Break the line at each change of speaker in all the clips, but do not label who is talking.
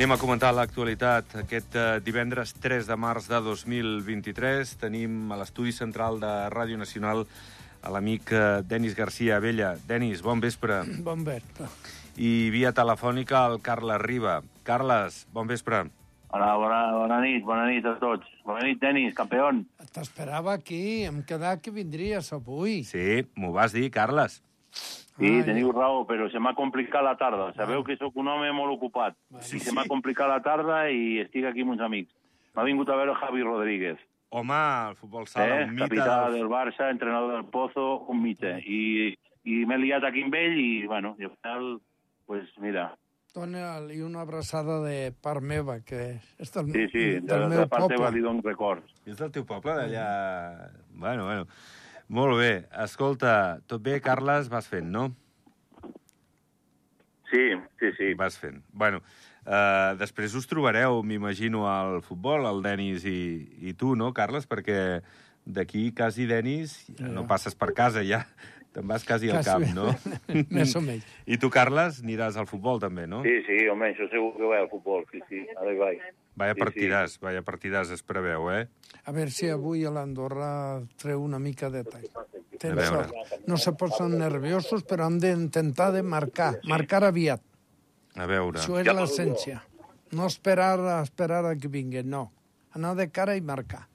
Anem a comentar l'actualitat. Aquest eh, divendres 3 de març de 2023 tenim a l'estudi central de Ràdio Nacional a l'amic eh, Denis Garcia Abella. Denis, bon vespre.
Bon vespre.
I via telefònica el Carles Riba. Carles, bon vespre.
Hola, bona, bona nit, bona nit a tots. Bona nit, Denis, campió.
T'esperava aquí, em quedat que vindries avui.
Sí, m'ho vas dir, Carles.
Sí,
Ai.
teniu raó, però se m'ha complicat la tarda. Sabeu que sóc un home molt ocupat.
Sí,
I se m'ha complicat la tarda i estic aquí amb uns amics. M'ha vingut a veure Javi Rodríguez,
Home, el futbol sala,
eh?
un mite.
capità
del-
del Barça, entrenador del Pozo, un mite. I, i m'he liat aquí amb ell i, bueno, i al final, pues mira,
Dóna-li una abraçada de part meva, que és del,
sí, sí, de,
del
de
meu
part teva
poble.
li dono records.
És del teu poble, d'allà... Bueno, bueno. Molt bé. Escolta, tot bé, Carles? Vas fent, no?
Sí, sí, sí.
Vas fent. Bueno, uh, després us trobareu, m'imagino, al futbol, el Denis i, i tu, no, Carles? Perquè d'aquí, quasi, Denis, ja no passes per casa, ja. Te'n vas quasi al camp, no?
Més o menys.
I tu, Carles, aniràs al futbol, també, no?
Sí, sí, home, això segur que va al futbol, sí, sí, ara hi vaig.
Vaya
Sí,
partidàs, vaya partidàs es preveu, eh?
A veure si avui a l'Andorra treu una mica de tall.
A
Tens
veure.
sort. No se posen nerviosos, però han d'intentar de marcar. Marcar aviat.
A veure.
Això és l'essència. No esperar a esperar a que vinguin, no. Anar de cara i marcar.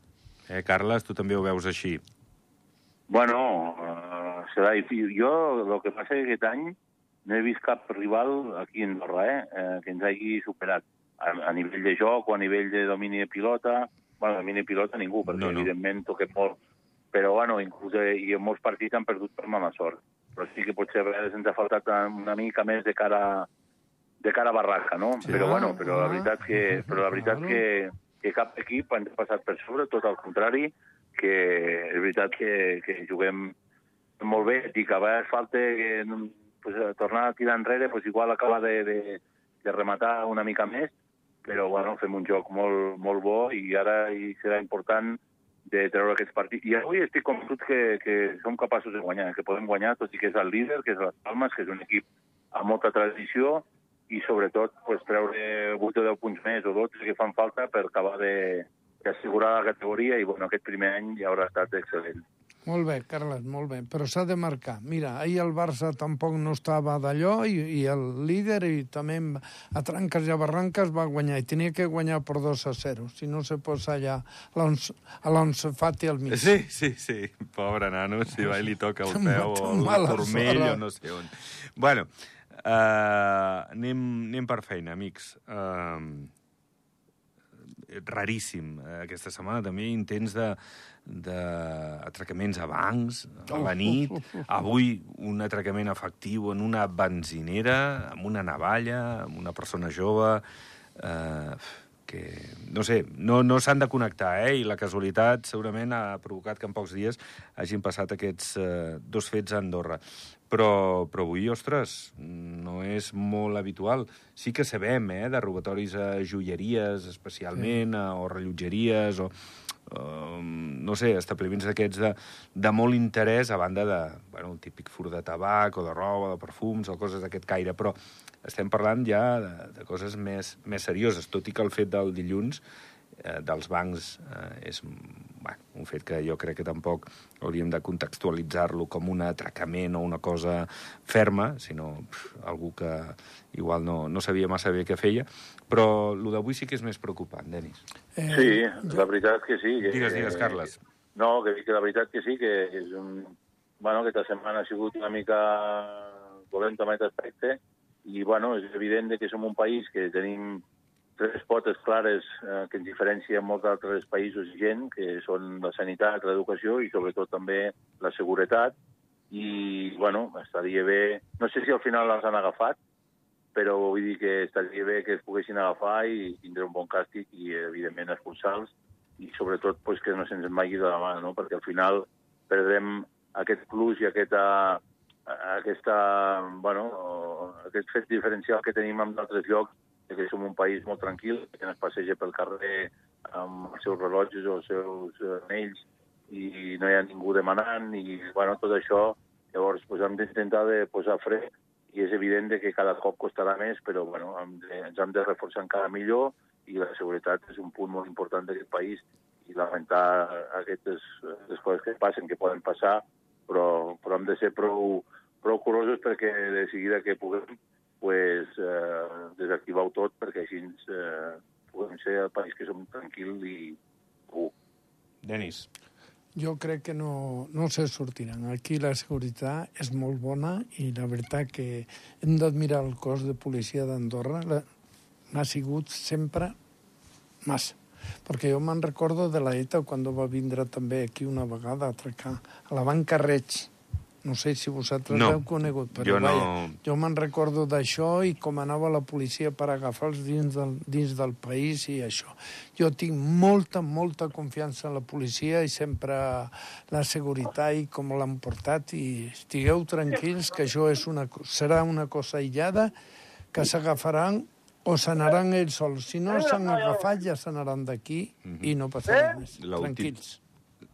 Eh, Carles, tu també ho veus així.
Bueno, serà difícil. Jo, el que passa és que aquest any no he vist cap rival aquí a Andorra eh, eh, que ens hagi superat. A, a nivell de joc o a nivell de domini de pilota... Bueno, domini de pilota ningú, perquè
No,
no, evidentment toquem molt. Però, bueno, inclús eh, i en molts partits han perdut per mala sort. Però sí que potser a vegades ens ha faltat una mica més de cara, de cara a barraca, no?
Sí.
Però, bueno, però la
Ah,
veritat que, però la veritat que, que cap equip ens ha passat per sobre, tot al contrari, que és veritat que, que juguem molt bé, que a vegades falta que, pues, eh, tornar a tirar enrere, pues, igual acabar de, de, de rematar una mica més, però bueno, fem un joc molt, molt bo i ara hi serà important de treure aquests partits. I avui estic convençut que, que som capaços de guanyar, que podem guanyar, tot i que és el líder, que és les Palmes, que és un equip amb molta tradició, i sobretot pues, treure 8 o 10 punts més o 12 que fan falta per acabar de d'assegurar la categoria i bueno, aquest primer any ja haurà estat excel·lent.
Molt bé, Carles, molt bé. Però s'ha de marcar. Mira, ahir el Barça tampoc no estava d'allò i, i el líder i també amb- a tranques i a barranques va guanyar i tenia que guanyar per 2 a 0. Si no se posa allà l'Once Fati al mig.
Sí, sí, sí. Pobre nano, si va i li toca el peu o el turmell o no sé on. Bueno, uh, anem, anem per feina, amics. Uh, raríssim. Eh, Aquesta setmana també intents de d'atracaments a bancs a la nit. Avui un atracament efectiu en una benzinera, amb una navalla, amb una persona jove... Eh, que, no sé, no, no s'han de connectar, eh? I la casualitat segurament ha provocat que en pocs dies hagin passat aquests eh, dos fets a Andorra. Però, però avui, ostres, no és molt habitual. Sí que sabem, eh, de robatoris a joieries, especialment, sí. o rellotgeries, o, uh, no sé, establiments d'aquests de, de molt interès, a banda de, bueno, un típic fur de tabac, o de roba, de perfums, o coses d'aquest caire, però estem parlant ja de, de coses més, més serioses, tot i que el fet del dilluns eh, dels bancs eh, és bueno, un fet que jo crec que tampoc hauríem de contextualitzar-lo com un atracament o una cosa ferma, sinó pff, algú que igual no, no sabia massa bé què feia, però el d'avui sí que és més preocupant, Denis.
Eh,
Sí, la veritat que sí. Que,
Digues, digues, Carles.
No, que, que la veritat que sí, que és un... Bueno, aquesta setmana ha sigut una mica dolenta en aquest aspecte, i, bueno, és evident de que som un país que tenim tres potes clares eh, que ens diferencien molt d'altres països i gent, que són la sanitat, l'educació i sobretot també la seguretat. I, bueno, estaria bé... No sé si al final els han agafat, però vull dir que estaria bé que es poguessin agafar i tindre un bon càstig i, evidentment, expulsar-los i, sobretot, pues, que no se'ns magui de la mà, no? perquè al final perdrem aquest plus i aquesta, aquesta, bueno, aquest fet diferencial que tenim en d'altres llocs, que som un país molt tranquil, que es passeja pel carrer amb els seus rellotges o els seus eh, anells i no hi ha ningú demanant i, bueno, tot això, llavors, pues, hem d'intentar de posar fre i és evident de que cada cop costarà més, però bueno, hem de, ens hem de reforçar encara millor i la seguretat és un punt molt important d'aquest país i lamentar aquestes les coses que passen, que poden passar, però, però hem de ser prou, prou curosos perquè de seguida que puguem pues, eh, desactivar-ho tot perquè així eh, puguem ser el país que som tranquil i segur.
Denis.
Jo crec que no, no se sortiran. Aquí la seguretat és molt bona i la veritat que hem d'admirar el cos de policia d'Andorra. N'ha sigut sempre massa. Perquè jo me'n recordo de la ETA quan va vindre també aquí una vegada a atracar a la banca Reig no sé si vosaltres
no,
heu conegut, però
jo no...
jo me'n recordo d'això i com anava la policia per agafar-los dins, del, dins del país i això. Jo tinc molta, molta confiança en la policia i sempre la seguretat i com l'han portat i estigueu tranquils que això és una, serà una cosa aïllada que s'agafaran o s'anaran ells sols. Si no s'han agafat, ja s'anaran d'aquí mm -hmm. i no passarà més. Tranquils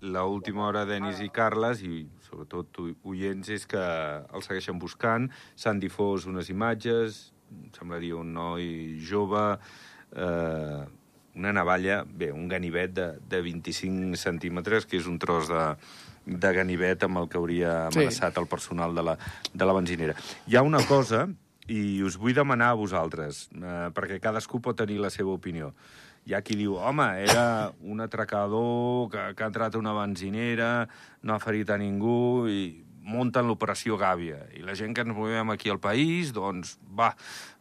l'última hora Denis i Carles, i sobretot oients, és que el segueixen buscant. S'han difós unes imatges, semblaria un noi jove, eh, una navalla, bé, un ganivet de, de 25 centímetres, que és un tros de, de ganivet amb el que hauria amenaçat sí. el personal de la, de la benzinera. Hi ha una cosa, i us vull demanar a vosaltres, eh, perquè cadascú pot tenir la seva opinió hi ha qui diu, home, era un atracador que, que ha entrat a una benzinera, no ha ferit a ningú i munten l'operació Gàbia. I la gent que ens movem aquí al país, doncs, va,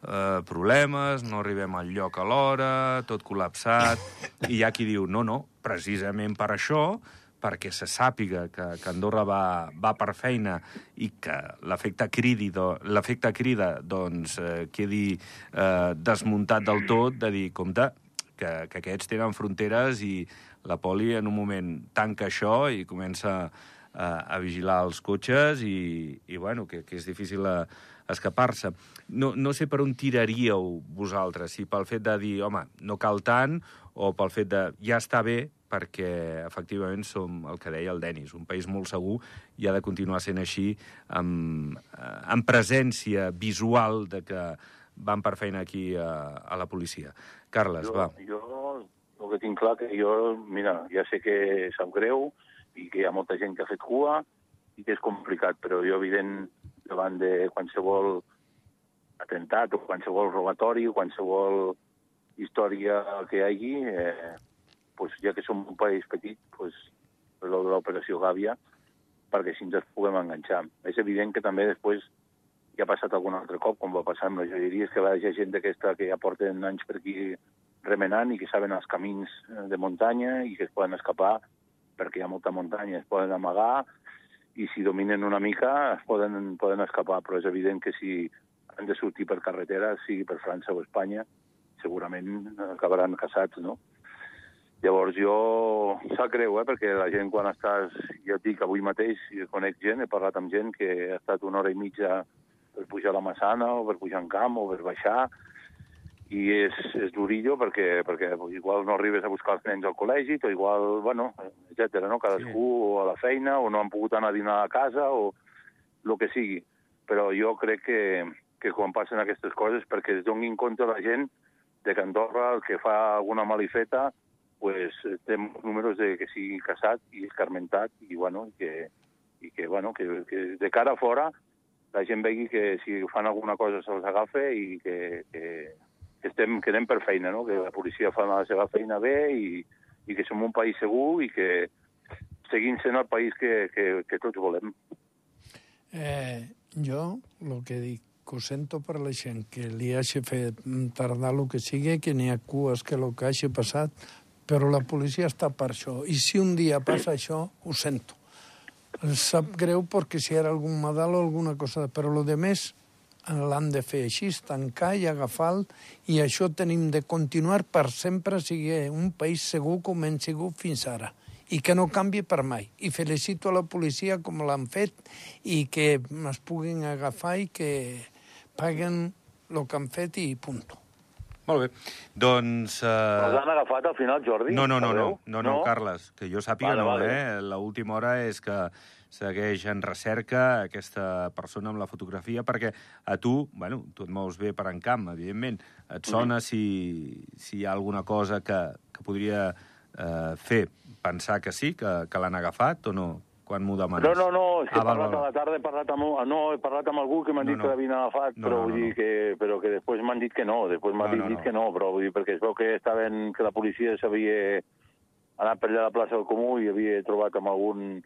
eh, problemes, no arribem al lloc a l'hora, tot col·lapsat... I hi ha qui diu, no, no, precisament per això, perquè se sàpiga que, que Andorra va, va per feina i que l'efecte do, crida doncs, eh, quedi eh, desmuntat del tot, de dir, compte, que, que aquests tenen fronteres i la poli en un moment tanca això i comença a, a vigilar els cotxes i, i bueno, que, que és difícil escapar-se. No, no sé per on tiraríeu vosaltres, si pel fet de dir, home, no cal tant, o pel fet de ja està bé, perquè efectivament som el que deia el Denis, un país molt segur i ha de continuar sent així amb, eh, amb presència visual de que van per feina aquí a, a la policia. Carles,
jo,
va.
Jo el que tinc clar que jo, mira, ja sé que sap greu i que hi ha molta gent que ha fet cua i que és complicat, però jo, evident, davant de qualsevol atemptat o qualsevol robatori o qualsevol història que hi hagi, eh, pues, ja que som un país petit, pues, l'operació Gàbia, perquè si ens puguem enganxar. És evident que també després ja ha passat algun altre cop, com va passar amb les joieries, que va hi gent d'aquesta que ja porten anys per aquí remenant i que saben els camins eh, de muntanya i que es poden escapar perquè hi ha molta muntanya, es poden amagar i si dominen una mica es poden, poden escapar, però és evident que si han de sortir per carretera, sigui per França o Espanya, segurament acabaran caçats, no? Llavors jo... Sap greu, eh? Perquè la gent quan estàs... Ja et dic, avui mateix conec gent, he parlat amb gent que ha estat una hora i mitja per pujar a la Massana o per pujar en camp o per baixar i és, és durillo perquè, perquè igual no arribes a buscar els nens al col·legi, o igual, bueno, etc. no? Cadascú sí. o a la feina, o no han pogut anar a dinar a casa, o el que sigui. Però jo crec que, que quan passen aquestes coses, perquè es donin compte la gent de que Andorra, el que fa alguna malifeta, pues, té números de que sigui casat i escarmentat, i, bueno, que, i que, bueno, que, que de cara a fora la gent vegi que si fan alguna cosa se'ls agafa i que, que, que, estem, que anem per feina, no? que la policia fa la seva feina bé i, i que som un país segur i que seguim sent el país que, que, que tots volem.
Eh, jo el que dic, que ho sento per la gent, que li hagi fet tardar el que sigui, que n'hi ha cues que el que hagi passat, però la policia està per això. I si un dia passa això, ho sento sap greu perquè si era algun medal o alguna cosa, però lo de més l'han de fer així, tancar i agafar i això tenim de continuar per sempre sigui un país segur com hem sigut fins ara i que no canvi per mai. I felicito a la policia com l'han fet i que es puguin agafar i que paguen el que han fet i punt.
Molt bé. Doncs...
Uh... Els han agafat al final, Jordi?
No, no, no, no, no, no, no, Carles, que jo sàpiga vale, no, vale. eh? L'última hora és que segueix en recerca aquesta persona amb la fotografia, perquè a tu, bueno, tu et mous bé per en camp, evidentment, et sona si, si hi ha alguna cosa que, que podria eh, fer pensar que sí, que, que l'han agafat o no? Quan m'ho demanes.
No, no, no, és que
Ah,
he
val,
parlat
val.
a la tarda, he parlat amb, no, he parlat amb algú que m'han
No,
dit
no.
que l'havien agafat,
No,
però
no,
vull
no,
dir
no.
que, però que després m'han dit que no, després m'han
No,
dit,
no,
dit
no.
que no, però vull dir, perquè es veu que estaven, que la policia s'havia anat per allà a la plaça del Comú i havia trobat amb algun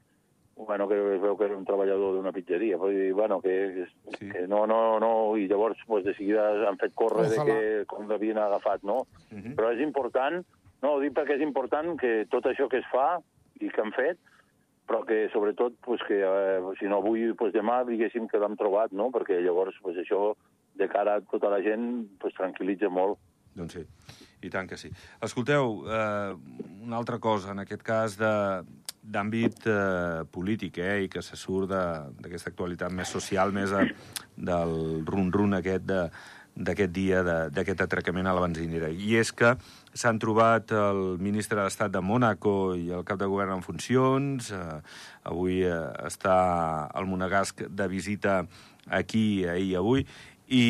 bueno, que es veu que era un treballador d'una pizzeria, vull dir, bueno, que,
Sí.
sí. que no, no, no, i llavors pues, de seguida han fet córrer de que com l'havien agafat, no?
Uh -huh.
Però és important, no, ho dic perquè és important que tot això que es fa i que han fet, però que sobretot pues, que eh, si no avui, pues, demà diguéssim que l'hem trobat, no? perquè llavors pues, això de cara a tota la gent pues, tranquil·litza molt.
Doncs sí, i tant que sí. Escolteu, eh, una altra cosa, en aquest cas d'àmbit eh, polític, eh, i que se surt d'aquesta actualitat més social, més de, del run-run aquest de d'aquest dia, d'aquest atracament a la benzinera. I és que s'han trobat el ministre d'Estat de Mònaco i el cap de govern en funcions. Eh, avui eh, està el Monegasc de visita aquí, ahir i avui. I,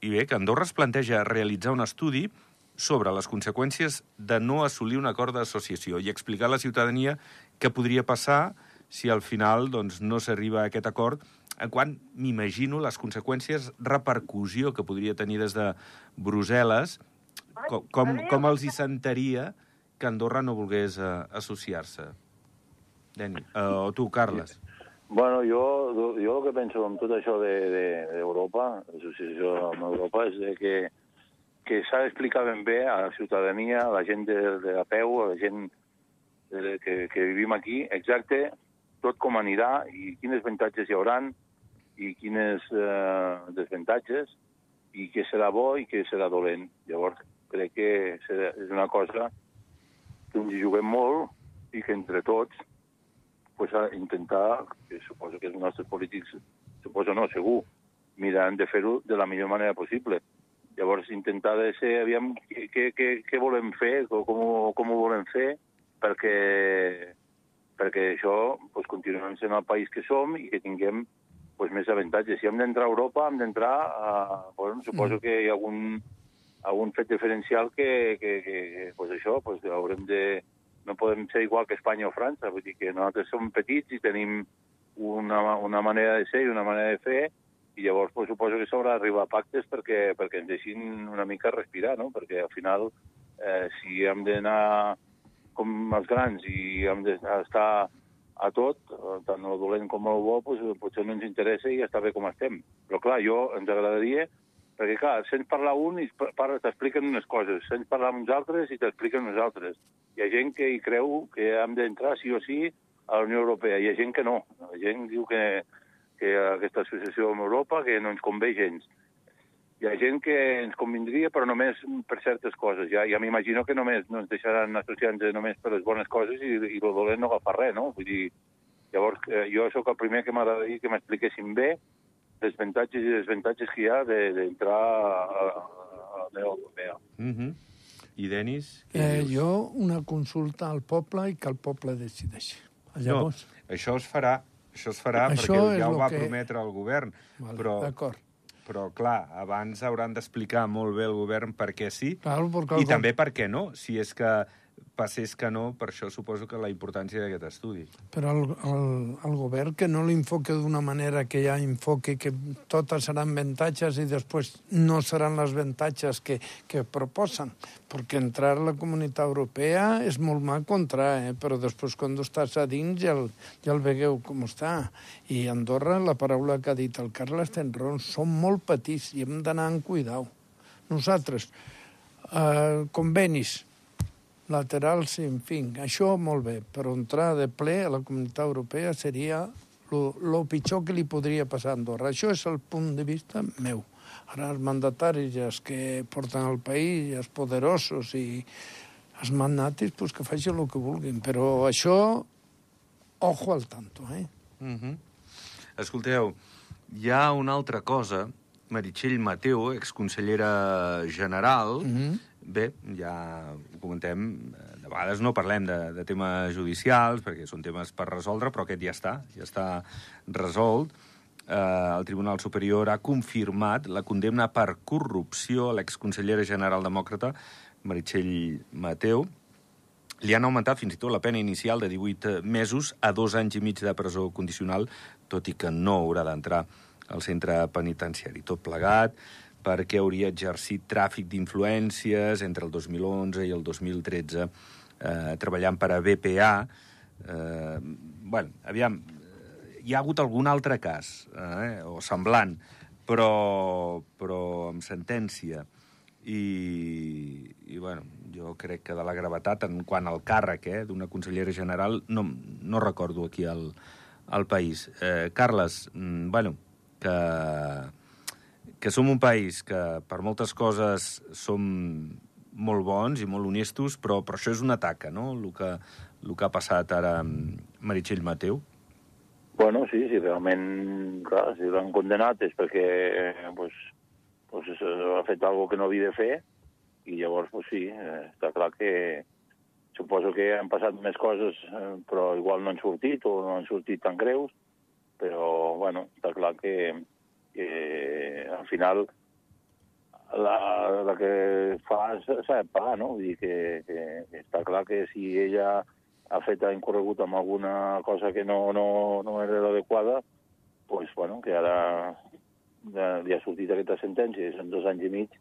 i bé, que Andorra es planteja realitzar un estudi sobre les conseqüències de no assolir un acord d'associació i explicar a la ciutadania què podria passar si al final doncs, no s'arriba a aquest acord, en quant m'imagino les conseqüències, repercussió que podria tenir des de Brussel·les, com, com, com els hi sentaria que Andorra no volgués eh, associar-se. Deni, eh, o tu, Carles.
Bueno, jo, jo el que penso amb tot això d'Europa, de, de, l'associació amb Europa, és de que, que s'ha d'explicar ben bé a la ciutadania, a la gent de, de a peu, a la gent de, que, que vivim aquí, exacte tot com anirà i quines avantatges hi hauran i quines eh, desavantatges i què serà bo i què serà dolent. Llavors, crec que és una cosa que ens hi juguem molt i que entre tots pues, a intentar, que suposo que els nostres polítics, suposo no, segur, miran de fer-ho de la millor manera possible. Llavors, intentar de ser, aviam, què, què, què, volem fer, com, com ho volem fer, perquè, perquè això pues, continuem sent el país que som i que tinguem pues, més avantatges. Si hem d'entrar a Europa, hem d'entrar a... Bueno, suposo
Mm.
que hi ha algun, algun fet diferencial que, que, que, que pues, això, pues, haurem de, no podem ser igual que Espanya o França, vull dir que nosaltres som petits i tenim una, una manera de ser i una manera de fer, i llavors pues, suposo que s'haurà d'arribar a pactes perquè, perquè ens deixin una mica respirar, no? perquè al final, eh, si hem d'anar com els grans i hem d'estar a tot, tant el dolent com el bo, pues, potser no ens interessa i està bé com estem. Però clar, jo ens agradaria perquè, clar, sents parlar un i t'expliquen unes coses, sents parlar uns altres i t'expliquen unes altres. Hi ha gent que hi creu que hem d'entrar sí o sí a la Unió Europea, hi ha gent que no. La gent diu que, que aquesta associació amb Europa que no ens convé gens. Hi ha gent que ens convindria, però només per certes coses. Ja, ja m'imagino que només no ens deixaran associar-nos només per les bones coses i, i el dolent no agafa res, no? Vull dir, llavors, eh, jo sóc el primer que m'agradaria que m'expliquessin bé les avantatges i desavantatges que hi ha de- d'entrar a, a, a la Unió Europea.
Mm -hmm. I Denis?
Eh,
dius?
jo, una consulta al poble i que el poble decideixi. Llavors,
No, això es farà, això es farà
Això
perquè ja ho
lo
va
que-
prometre el govern.
vale,
però,
d'acord.
Però, clar, abans hauran d'explicar molt bé el govern per què sí
Claro,
i també per què no. Si és que passés que no, per això suposo que la importància d'aquest estudi.
Però el, el, el govern que no l'enfoque d'una manera que ja enfoque que totes seran avantatges i després no seran les avantatges que, que proposen. Perquè entrar a la comunitat europea és molt maco entrar, eh? però després quan estàs a dins ja el, ja el vegueu com està. I Andorra, la paraula que ha dit el Carles ten raó, som molt petits i hem d'anar amb cuidau. Nosaltres, eh, convenis, laterals, en fi, això molt bé, però entrar de ple a la comunitat europea seria el pitjor que li podria passar a Andorra. Això és el punt de vista meu. Ara els mandataris, els que porten el país, els poderosos i els magnatis, pues que facin el que vulguin. Però això, ojo al tanto, eh?
Mm -hmm. Escolteu, hi ha una altra cosa. Meritxell Mateu, exconsellera general, mm. -hmm. Bé, ja ho comentem, eh, de vegades no parlem de, de temes judicials, perquè són temes per resoldre, però aquest ja està, ja està resolt. Eh, el Tribunal Superior ha confirmat la condemna per corrupció a l'exconsellera general demòcrata Meritxell Mateu. Li han augmentat fins i tot la pena inicial de 18 mesos a dos anys i mig de presó condicional, tot i que no haurà d'entrar al centre penitenciari. Tot plegat perquè hauria exercit tràfic d'influències entre el 2011 i el 2013, eh, treballant per a BPA. Eh, bueno, aviam, hi ha hagut algun altre cas, eh, o semblant, però, però amb sentència. I, i bueno, jo crec que de la gravetat en quant al càrrec eh, d'una consellera general no, no recordo aquí al, al país. Eh, Carles, mm, bueno, que que som un país que per moltes coses som molt bons i molt honestos, però, però això és una taca, no?, el que, el que ha passat ara amb Meritxell Mateu.
Bueno, sí, sí, realment, clar, si l'han condenat és perquè pues, pues, ha fet algo que no havia de fer i llavors, pues, sí, eh, està clar que suposo que han passat més coses, eh, però igual no han sortit o no han sortit tan greus, però, bueno, està clar que al final la, la que fa s'ha de pagar, no? Vull dir que, que, que està clar que si ella ha fet ha incorregut amb alguna cosa que no, no, no era l'adequada, pues, bueno, que ara li ha sortit aquesta sentència, són dos anys i mig,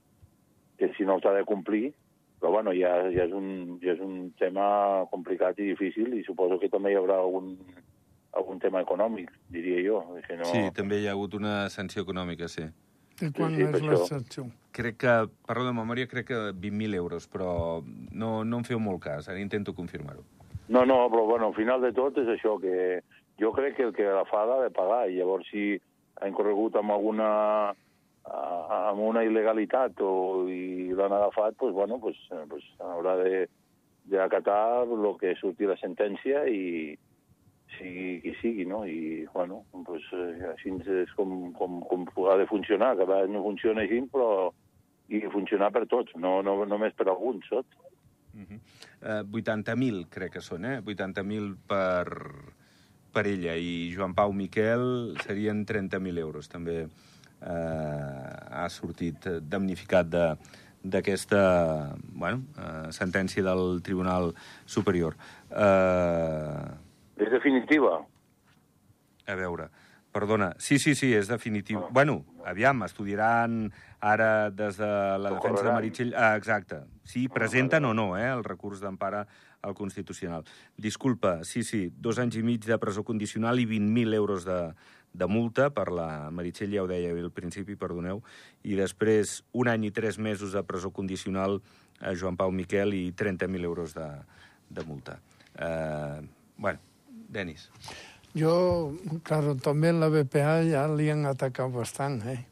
que si no s'ha de complir, però bueno, ja, ja, és un, ja és un tema complicat i difícil i suposo que també hi haurà algun, algun tema econòmic, diria jo.
Que no... Sí, també hi ha hagut una sanció econòmica, sí.
I quan sí, sí, és la sanció?
Crec que, parlo de memòria, crec que 20.000 euros, però no, no em feu molt cas, ara intento confirmar-ho.
No, no, però bueno, al final de tot és això, que jo crec que el que la fa ha de pagar, i llavors si ha incorregut amb alguna amb una il·legalitat o, i l'han agafat, pues, bueno, pues, pues haurà de, d'acatar el que surti la sentència i, sigui qui sigui, no? I, bueno, eh, així és com, com, com ha de funcionar. que no funciona així, però i funcionar per tots, no, no només per alguns, saps?
Uh -huh. uh, 80.000, crec que són, eh? 80.000 per, per ella. I Joan Pau Miquel serien 30.000 euros. També uh, ha sortit damnificat de d'aquesta bueno, uh, sentència del Tribunal Superior. Uh,
és definitiva?
A veure, perdona. Sí, sí, sí, és definitiu. Ah. Bueno, aviam, estudiaran ara des de la defensa de Meritxell... Ah, exacte. Sí, presenten o no, eh, el recurs d'empara al Constitucional. Disculpa, sí, sí, dos anys i mig de presó condicional i 20.000 euros de, de multa per la Meritxell, ja ho deia al principi, perdoneu, i després un any i tres mesos de presó condicional a Joan Pau Miquel i 30.000 euros de, de multa. Eh, bueno, Denis.
Jo, claro, també la BPA ja li han atacat bastant, eh?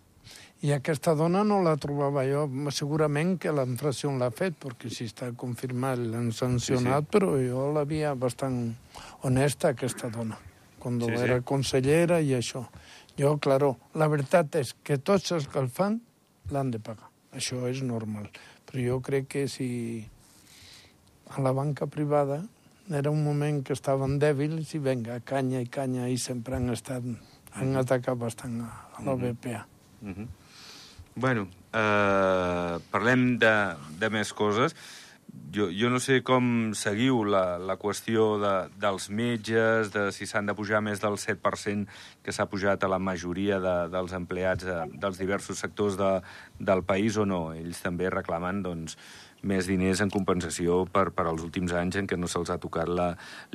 I aquesta dona no la trobava jo. Segurament que la infracció l'ha fet, perquè si està confirmat l'han sancionat, sí, sí. però jo l'havia bastant honesta, aquesta dona, quan sí, era sí. consellera i això. Jo, claro, la veritat és que tots els que el fan l'han de pagar. Això és normal. Però jo crec que si a la banca privada era un moment que estaven dèbils i venga, canya i canya, i sempre han estat, han mhm. atacat bastant a, a la BPA. Mm -hmm.
Bueno, eh, parlem de, de més coses. Jo, jo no sé com seguiu la, la qüestió de, dels metges, de si s'han de pujar més del 7% que s'ha pujat a la majoria de, dels empleats de, dels diversos sectors de, del país o no. Ells també reclamen doncs, més diners en compensació per, per als últims anys en què no se'ls ha tocat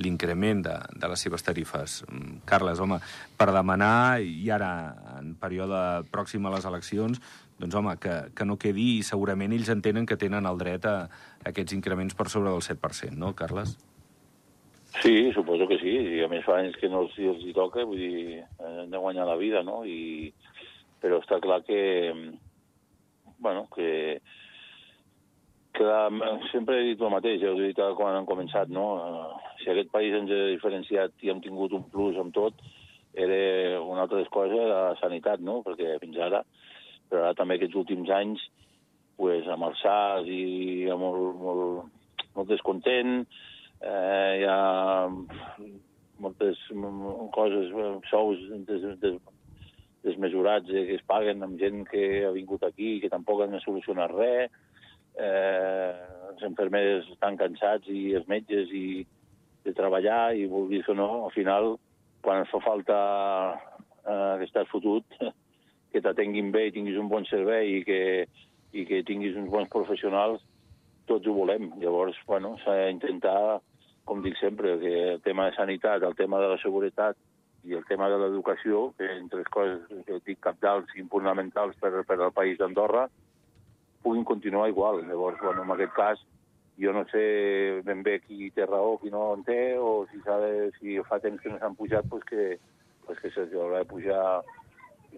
l'increment de, de les seves tarifes. Mm, Carles, home, per demanar, i ara en període pròxim a les eleccions, doncs home, que, que no quedi i segurament ells entenen que tenen el dret a, a aquests increments per sobre del 7%, no, Carles?
Sí, suposo que sí, i a més fa anys que no els, els hi toca, vull dir, han de guanyar la vida, no? I, però està clar que, bueno, que, que la, sempre he dit el mateix, ja ho he dit quan han començat, no? Uh, si aquest país ens ha diferenciat i hem tingut un plus amb tot, era una altra cosa la sanitat, no? Perquè fins ara, però ara també aquests últims anys pues, amb els SAS i ja molt, molt, molt descontent, eh, hi ha moltes coses, sous des, des, desmesurats eh, que es paguen amb gent que ha vingut aquí i que tampoc han solucionat res, eh, els infermers estan cansats i els metges i de treballar i vulguis o no, al final, quan fa falta eh, que estàs fotut, que t'atenguin bé i tinguis un bon servei i que, i que tinguis uns bons professionals, tots ho volem. Llavors, bueno, s'ha d'intentar, com dic sempre, que el tema de sanitat, el tema de la seguretat i el tema de l'educació, que entre les coses que dic capdals i fonamentals per, per al país d'Andorra, puguin continuar igual. Llavors, bueno, en aquest cas, jo no sé ben bé qui té raó, qui no en té, o si, de, si fa temps que no s'han pujat, pues que, pues que se'ls haurà de pujar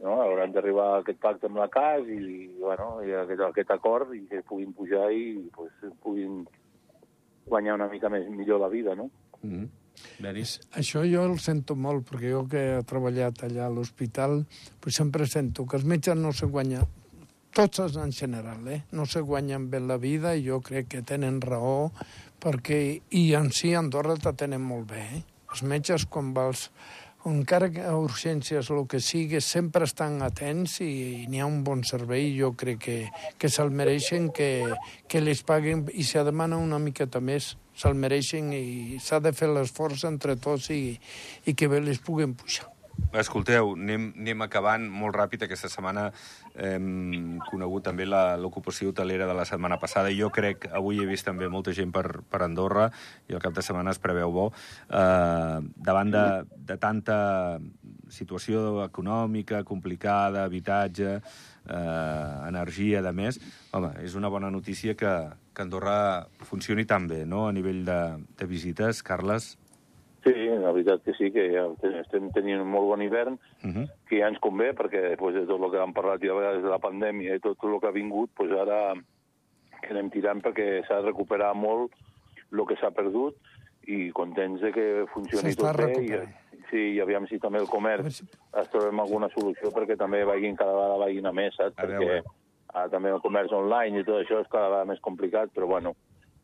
no? hauran d'arribar a aquest pacte amb la CAS i, bueno, i aquest, aquest acord i que puguin pujar i pues, puguin guanyar una mica més millor la vida, no? Mm -hmm.
Això jo el sento molt, perquè jo que he treballat allà a l'hospital, pues sempre sento que els metges no se guanyen tots en general, eh? no se guanyen bé la vida i jo crec que tenen raó perquè, i en si Andorra te tenen molt bé. Eh? Els metges, quan vols, encara que a urgències el que sigui, sempre estan atents i, i n'hi ha un bon servei. Jo crec que, que se'l mereixen, que, que les paguen i si demana una miqueta més, se'l mereixen i s'ha de fer l'esforç entre tots i, i que bé les puguen pujar.
Escolteu, anem, anem acabant molt ràpid. Aquesta setmana hem conegut també l'ocupació hotelera de la setmana passada jo crec, avui he vist també molta gent per, per Andorra i el cap de setmana es preveu bo. Eh, davant de, de tanta situació econòmica complicada, habitatge, eh, energia, de més, home, és una bona notícia que, que Andorra funcioni tan bé, no?, a nivell de, de visites. Carles?
Sí, la veritat que sí, que ja estem tenint un molt bon hivern, uh -huh. que ja ens convé, perquè després de tot el que hem parlat ja vegades de la pandèmia i tot el que ha vingut, pues ara que anem tirant perquè s'ha de recuperar molt el que s'ha perdut i contents de que funcioni tot bé. I, sí, i aviam si també el comerç si... es trobem alguna solució perquè també vagin cada vegada vagin a més, saps? A perquè ah, també el comerç online i tot això és cada vegada més complicat, però bueno,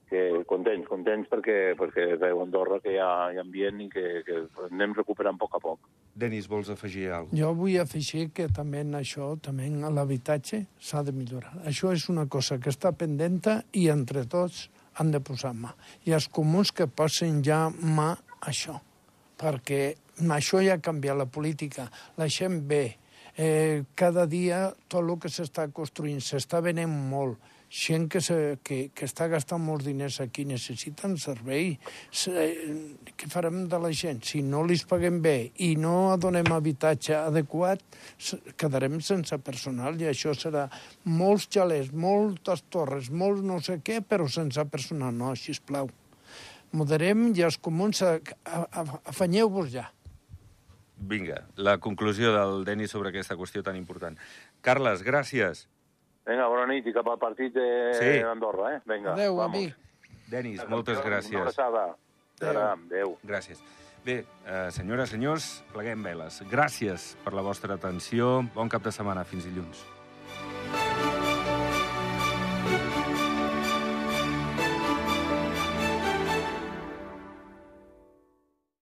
que contents, contents perquè, perquè veu Andorra que hi ha, hi ha ambient i que, que anem recuperant a poc a poc.
Denis, vols afegir alguna cosa?
Jo vull afegir que també en això, també en l'habitatge, s'ha de millorar. Això és una cosa que està pendent i entre tots han de posar mà. I els comuns que posen ja mà a això, perquè això ja ha canviat la política. La gent ve, eh, cada dia tot el que s'està construint s'està venent molt gent que, se, que, que està gastant molts diners aquí necessiten servei. Què farem de la gent? Si no li paguem bé i no donem habitatge adequat, quedarem sense personal i això serà molts xalers, moltes torres, molts no sé què, però sense personal. No, plau. Moderem i els comuns afanyeu-vos ja.
Vinga, la conclusió del Denis sobre aquesta qüestió tan important. Carles, gràcies.
Vinga, bona nit i cap al partit d'Andorra, sí. eh? Vinga,
Adéu, vamos. amic.
Denis, moltes gràcies. Una
abraçada. Adéu. Adéu.
Gràcies. Bé, eh, senyores, senyors, pleguem veles. Gràcies per la vostra atenció. Bon cap de setmana. Fins dilluns.